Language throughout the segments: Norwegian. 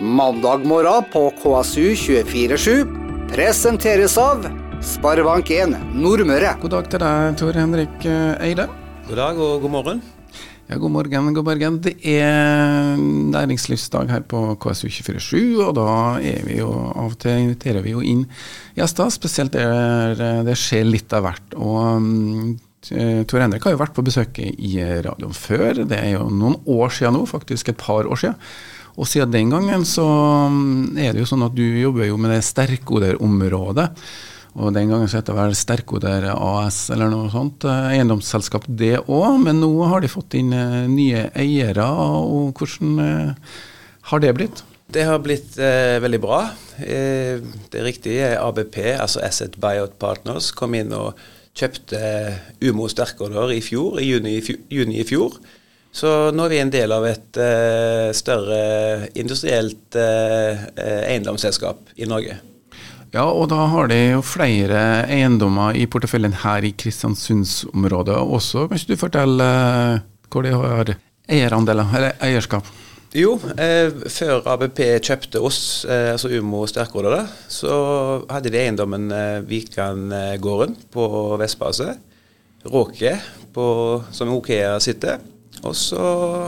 Mandag morgen på KSU247 presenteres av Sparebank1 Nordmøre. God dag til deg, Tor Henrik eh, Eide. God dag og god morgen. Ja, god morgen, god morgen. Det er næringslivsdag her på KSU247, og da er vi jo av og til inviterer vi jo inn gjester, spesielt der det skjer litt av hvert. Og um, Tor Henrik har jo vært på besøk i radioen før, det er jo noen år siden nå, faktisk et par år siden. Og siden den gangen så um, er det jo sånn at du jobber jo med det sterkoderområdet. Og den gangen så het det vel Sterkoder AS eller noe sånt. eh, Eiendomsselskap det òg, men nå har de fått inn eh, nye eiere. Og hvordan eh, har det blitt? Det har blitt eh, veldig bra. Eh, det er riktig. ABP, altså Asset Buyout Partners, kom inn og kjøpte Umo Sterkoder i fjor, i juni, i fjor, juni i fjor. Så nå er vi en del av et uh, større industrielt uh, eiendomsselskap i Norge. Ja, og da har de jo flere eiendommer i porteføljen her i Kristiansundsområdet også. Kan ikke du fortelle hvor de har eierandeler, eller eierskap? Jo, eh, før ABP kjøpte oss, eh, altså Umo Sterkoder, så hadde de eiendommen eh, Vikangården på Vestbase, Råke, på, som Okea sitter. Og så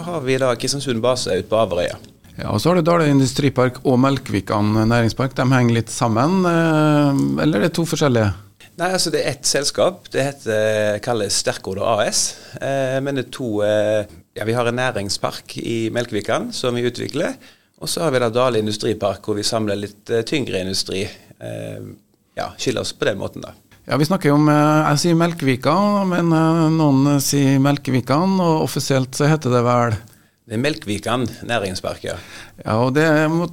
har vi da Kristiansund base ute på Averøya. Ja, og Så har du Dale industripark og Melkvikan næringspark. De henger litt sammen, eh, eller er det to forskjellige? Nei, altså Det er ett selskap. Det heter, kalles Sterkoder AS. Eh, men det er to eh, ja, Vi har en næringspark i Melkvikan som vi utvikler. Og så har vi da Dale industripark hvor vi samler litt eh, tyngre industri. Ja, Skiller oss på den måten, da. Ja, Vi snakker jo om eh, Jeg sier Melkevika, men eh, noen sier Melkevikan, og offisielt så heter det vel Det er Melkvikan næringspark, ja. Ja, og det,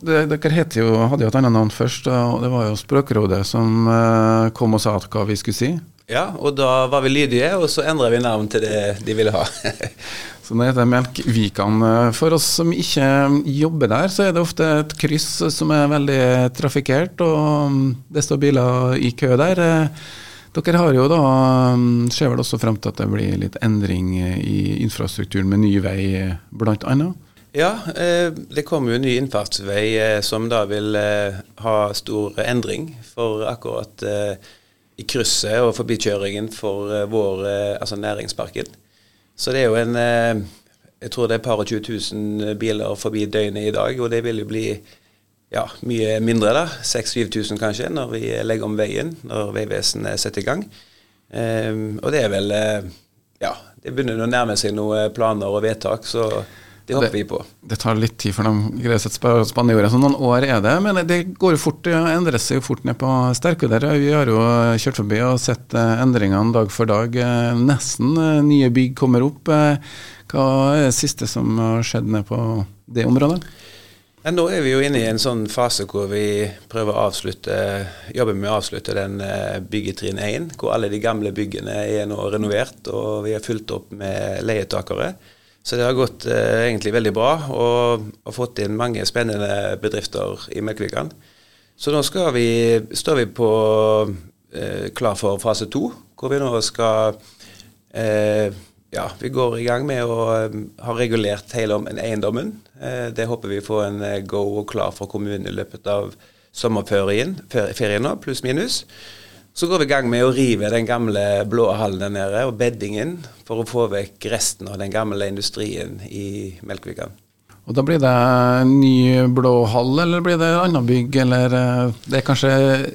det, Dere jo, hadde jo et annet navn først, og det var jo Språkrådet som eh, kom og sa hva vi skulle si. Ja, og da var vi lydige, og så endra vi navn til det de ville ha. Så det heter Melkvikan. For oss som ikke jobber der, så er det ofte et kryss som er veldig trafikkert, og mm, det står biler i kø der. Eh, Dere har jo da, mm, ser vel også frem til at det blir litt endring i infrastrukturen med ny vei, annet? ja, eh, det kommer jo en ny innfartsvei eh, som da vil eh, ha stor endring for akkurat eh, i krysset og forbikjøringen for eh, vår eh, altså næringsparken. Så det er jo en eh, Jeg tror det er et par og 20 000 biler forbi døgnet i dag, og det vil jo bli ja, mye mindre, da. 6000-7000 kanskje, når vi legger om veien, når Vegvesenet setter i gang. Eh, og det er vel eh, Ja, det begynner å nærme seg noen planer og vedtak, så det håper vi på. Det tar litt tid for de greier å sette spa- spann i jorda. Så noen år er det. Men det går jo fort, det endrer seg jo fort ned på sterke der. Vi har jo kjørt forbi og sett eh, endringene dag for dag. Eh, Nesten eh, nye bygg kommer opp. Hva er det siste som har skjedd ned på det området? Ja, nå er vi jo inne i en sånn fase hvor vi prøver å avslutte, jobber med å avslutte den byggetrinn 1, hvor alle de gamle byggene er nå renovert og vi har fulgt opp med leietakere. Så det har gått eh, egentlig veldig bra og, har fått inn mange spennende bedrifter i Melkvikan. Så nå vi, står vi på eh, klar for fase to, hvor vi nå skal eh, ja, vi går i gang med å eh, ha regulert hele om eiendommen. Eh, det håper vi får en eh, go og klar for kommunen i løpet av sommerferien, fer- ferien pluss minus. Så går vi i gang med å rive den gamle blå hallen der nede og beddingen for å få vekk resten av den gamle industrien i Melkvikan. Og Da blir det ny blå hall, eller blir det annet bygg? Eller eh, det er kanskje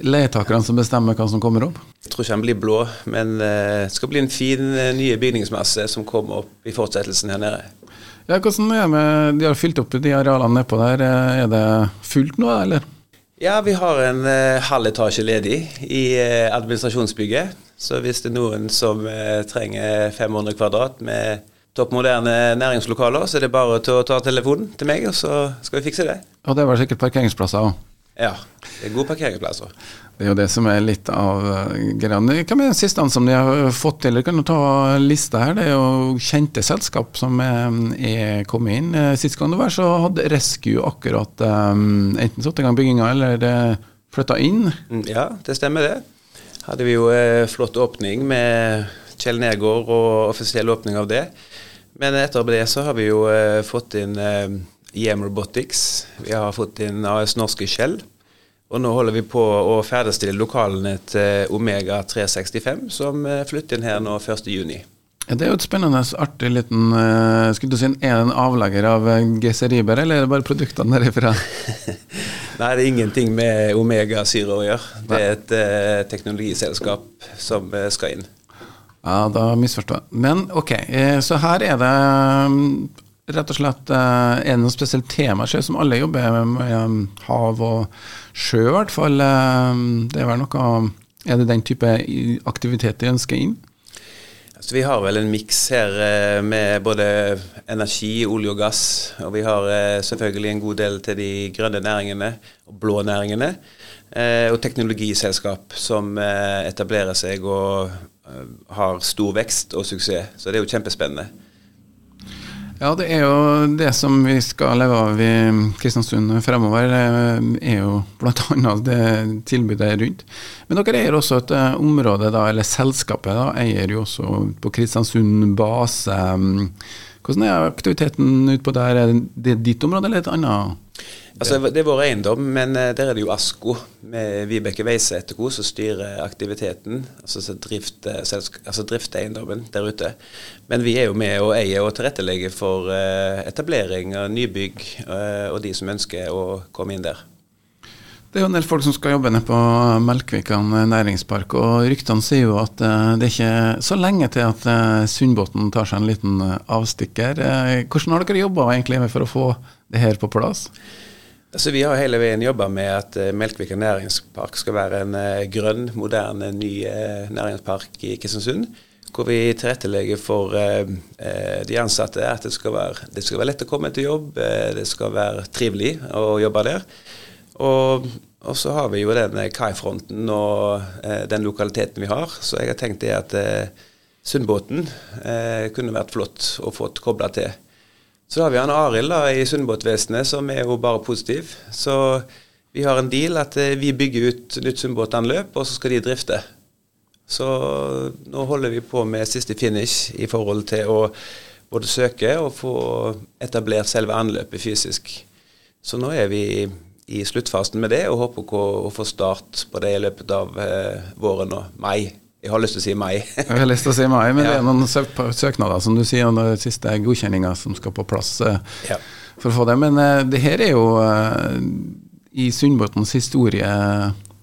leietakerne som bestemmer hva som kommer opp? Jeg tror ikke den blir blå, men eh, det skal bli en fin eh, nye bygningsmasse som kommer opp i fortsettelsen her nede. Ja, hvordan er det med De har fylt opp de arealene nedpå der. Er det fullt nå, eller? Ja, vi har en eh, halv etasje ledig i eh, administrasjonsbygget. Så hvis det er noen som eh, trenger 500 kvadrat med topp moderne næringslokaler, så er det bare å ta telefonen til meg, og så skal vi fikse det. Og det var sikkert parkeringsplasser òg? Ja, det er gode parkeringsplasser. Det er jo det som er litt av uh, greiene. Hva med den siste som de har fått til? Jeg kan jo ta lista her. Det er jo kjente selskap som er, er kommet inn. Eh, Sist gang det var, så hadde Rescue akkurat um, enten satt i gang bygginga eller flytta inn. Mm, Ja, det stemmer det. Hadde vi jo eh, flott åpning med Kjell Nergård og offisiell åpning av det. Men etter det så har vi jo eh, fått inn eh, EM Robotics. Vi har fått inn AS Norske Skjell. Og nå holder vi på å ferdigstille lokalene til Omega 365, som eh, flytter inn her nå 1.6. Ja, det er jo et spennende, artig liten uh, skulle du si, Er det en avlegger av GC Riber, eller er det bare produktene derifra? Nei, det er ingenting med Omega Syre å gjøre. Det er et uh, teknologiselskap som uh, skal inn. Ja, da misforstår jeg. Men ok, så her er det rett og slett Er det noe spesielt tema som alle jobber med, med hav og sjø, i hvert fall? Det er vel noe Er det den type aktivitet de ønsker inn? Så vi har vel en miks her eh, med både energi, olje og gass. Og vi har eh, selvfølgelig en god del til de grønne næringene og blå næringene. Eh, og teknologiselskap som etablerer seg og har stor vekst og suksess. Så det er jo kjempespennende. Ja, det er jo det som vi skal leve av i Kristiansund fremover, det er jo bl.a. det tilbudet rundt. Men dere eier også et eh, område, da, eller selskapet da, eier jo også på Kristiansund base. Hvordan er aktiviteten utpå der? Er det ditt område eller et annet? Altså, det er vår eiendom, men uh, der er det jo ASKO med Vibeke Weise Co. som styrer aktiviteten, altså drifter altså drift eiendommen der ute. Men vi er jo med og eier og tilrettelegger for uh, etablering av nybygg og de som ønsker å komme inn der. Det er jo en del folk som skal jobbe nede på Melkvikan næringspark, og ryktene sier jo at det er ikke så lenge til at Sundbåten tar seg en liten avstikker. Hvordan har dere jobba for å få det her på plass? Altså, vi har hele veien jobba med at Melkvikan næringspark skal være en grønn, moderne, ny næringspark i Kristiansund. Hvor vi tilrettelegger for de ansatte at det skal, være, det skal, være, lett å komme til jobb, det skal være trivelig å jobbe der. Og, og så har vi jo den kaifronten og den lokaliteten vi har. Så jeg har tenkt det at Sundbåten kunne vært flott å få kobla til. Så har vi han Arild da, i Sundbåtvesenet, som er jo bare positiv. Så vi har en deal at eh, vi bygger ut nytt Sundbåtanløp, og så skal de drifte. Så nå holder vi på med siste finish i forhold til å både søke og få etablert selve anløpet fysisk. Så nå er vi i sluttfasen med det, og håper å få start på det i løpet av eh, våren og mai. Jeg har lyst til å si mai. jeg har lyst til å si mai, men ja. det er noen søknader som du sier, og den siste godkjenninga som skal på plass uh, ja. for å få det. Men uh, det her er jo i Sundbåtens historie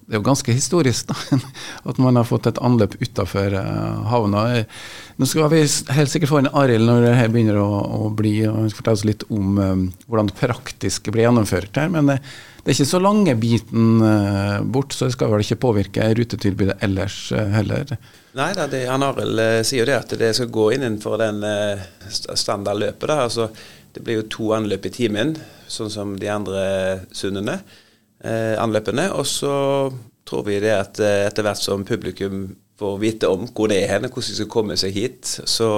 det er jo ganske historisk da, at man har fått et anløp utafor havna. Nå skal vi helt sikkert få inn Arild når det her begynner å, å bli, og fortelle oss litt om um, hvordan det praktisk blir gjennomført her. Men det, det er ikke så lange biten bort, så det skal vel ikke påvirke rutetilbudet ellers heller. Nei da, han Arild sier jo det at det skal gå inn innenfor den standardløpet. da, altså Det blir jo to anløp i timen, sånn som de andre sundene, anløpene. Og så tror vi det at etter hvert som publikum får vite om hvor det er hen, hvordan de skal komme seg hit, så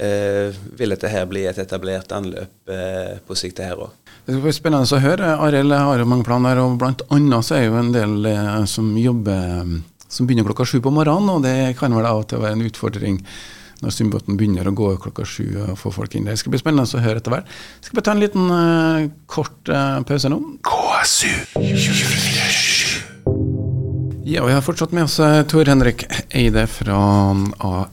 eh, vil dette her bli et etablert anløp eh, på sikt her òg. Det skal bli spennende å høre. Arild har jo mange planer, og blant annet så er jo en del eh, som jobber som begynner klokka sju på morgenen, og det kan vel av og til være en utfordring når Symbåten begynner å gå klokka sju og få folk inn der. Det skal bli spennende å høre etter hvert. Skal vi ta en liten uh, kort uh, pause nå? KSU 24 ja, vi har fortsatt med oss eh, Tor Henrik Eide fra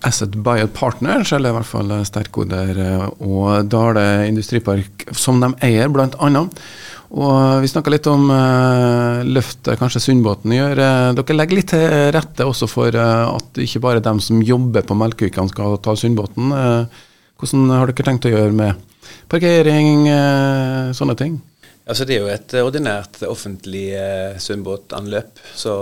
Asset Biot Partners, eller i hvert fall Sterkoder og Dale Industripark, som de eier, blant annet. Og vi snakka litt om uh, løftet kanskje Sundbåten gjør. dere legger litt til rette også for uh, at ikke bare dem som jobber på melkeukene skal ta Sundbåten. hvordan har dere tenkt å gjøre med parkering, sånne ting? Altså Det er jo et ordinært offentlig eh, svømmebåtanløp. Så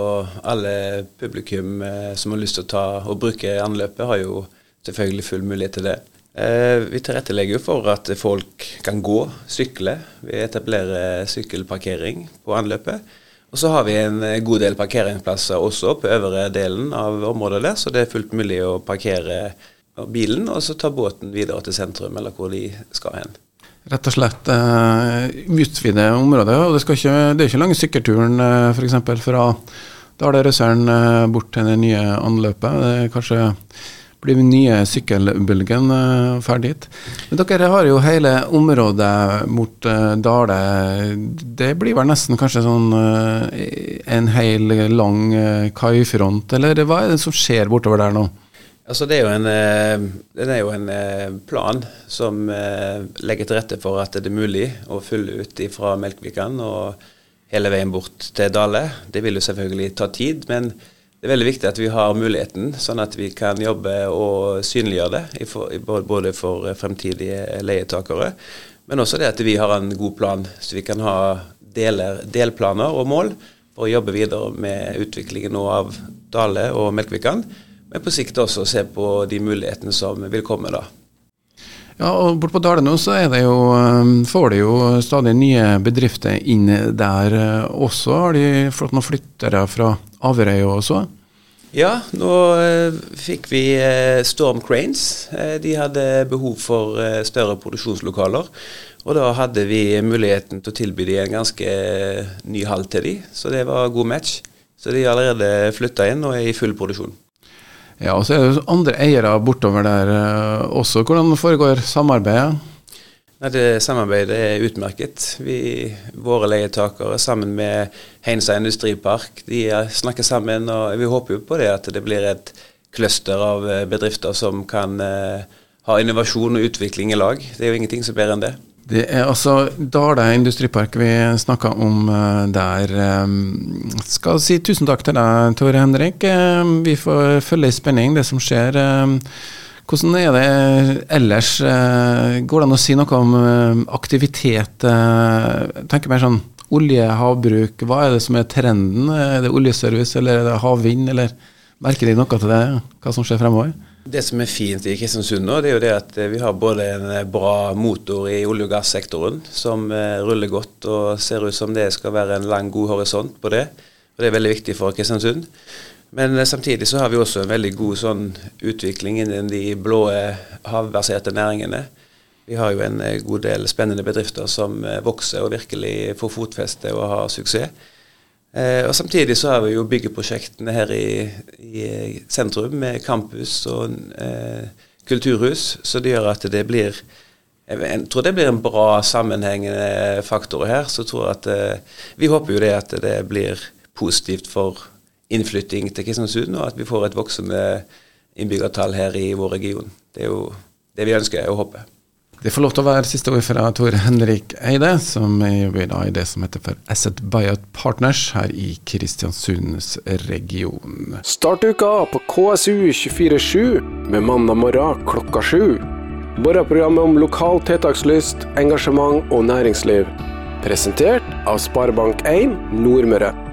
alle publikum eh, som har lyst til å ta og bruke anløpet, har jo selvfølgelig full mulighet til det. Eh, vi tilrettelegger for at folk kan gå, sykle. Vi etablerer sykkelparkering på anløpet. Og så har vi en god del parkeringsplasser også på øvre delen av området der, så det er fullt mulig å parkere bilen og så ta båten videre til sentrum, eller hvor de skal hen rett og slett uh, utvide området. og Det, ikke, det er ikke lange sykkelturen uh, f.eks. fra Dale Røsøren uh, bort til det nye anløpet. Det er kanskje blir den nye sykkelbølgen uh, ferdig. Men dere har jo hele området mot uh, Dale. Det blir vel nesten kanskje sånn uh, en hel lang kaifront, eller hva er det som skjer bortover der nå? Altså det er jo en, er jo en plan som legger til rette for at det er mulig å fylle ut fra Melkvikan og hele veien bort til Dale. Det vil jo selvfølgelig ta tid, men det er veldig viktig at vi har muligheten, sånn at vi kan jobbe og synliggjøre det, både for fremtidige leietakere, men også det at vi har en god plan, så vi kan ha deler, delplaner og mål for å jobbe videre med utviklingen av Dale og Melkvikan, men på sikt også se på de mulighetene som vil komme da. Ja, og Bort på Dale nå så det jo, um, får de jo stadig nye bedrifter inn der uh, også. Har de fått noen flyttere fra Averøy også? Ja, nå uh, fikk vi uh, Storm Cranes. de hadde behov for større produksjonslokaler. Og da hadde vi muligheten til å tilby de en ganske ny hall til de, så det var god match. Så de har allerede flytta inn og er i full produksjon. Ja, og så er det andre eiere bortover der også. Hvordan foregår samarbeidet? Nei, det Samarbeidet er utmerket. Vi, våre leietakere sammen med Heinsa industripark de snakker sammen. og Vi håper jo på det at det blir et cluster av eh, bedrifter som kan eh, ha innovasjon og utvikling i lag. Det er jo ingenting som er bedre enn det. Det er altså Dale industripark vi snakker om uh, der. Um, skal si tusen takk til deg, Tore Henrik. Vi får følge i spenning det som skjer. Hvordan er det ellers? går det an å si noe om aktivitet? Jeg tenker mer sånn olje, havbruk. Hva er det som er trenden? Er det oljeservice eller er det havvind, eller merker de noe til det? Hva som skjer fremover? Det som er fint i Kristiansund nå, det er jo det at eh, vi har både en eh, bra motor i olje- og gassektoren, som eh, ruller godt og ser ut som det skal være en lang, god horisont på det. Og Det er veldig viktig for Kristiansund. Men samtidig så har vi også en veldig god sånn utvikling innen de blå havbaserte næringene. Vi har jo en god del spennende bedrifter som vokser og virkelig får fotfeste og har suksess. Eh, og Samtidig så har vi jo byggeprosjektene her i, i sentrum med campus og eh, kulturhus, så det gjør at det blir jeg tror det blir en bra sammenhengende faktor her. så tror jeg at eh, Vi håper jo det at det blir positivt for innflytting til Kristiansund, og at vi får et voksende innbyggertall her i vår region. Det er jo det vi ønsker og håper. Det får lov til å være siste ord fra Tor Henrik Eide, som jobber i det som heter for Asset Buyout Partners her i Kristiansunds region. Start uka på KSU247 med mandag morgen klokka sju. Morgenprogrammet om lokal tiltakslyst, engasjement og næringsliv. Presentert av Sparebank1 Nordmøre.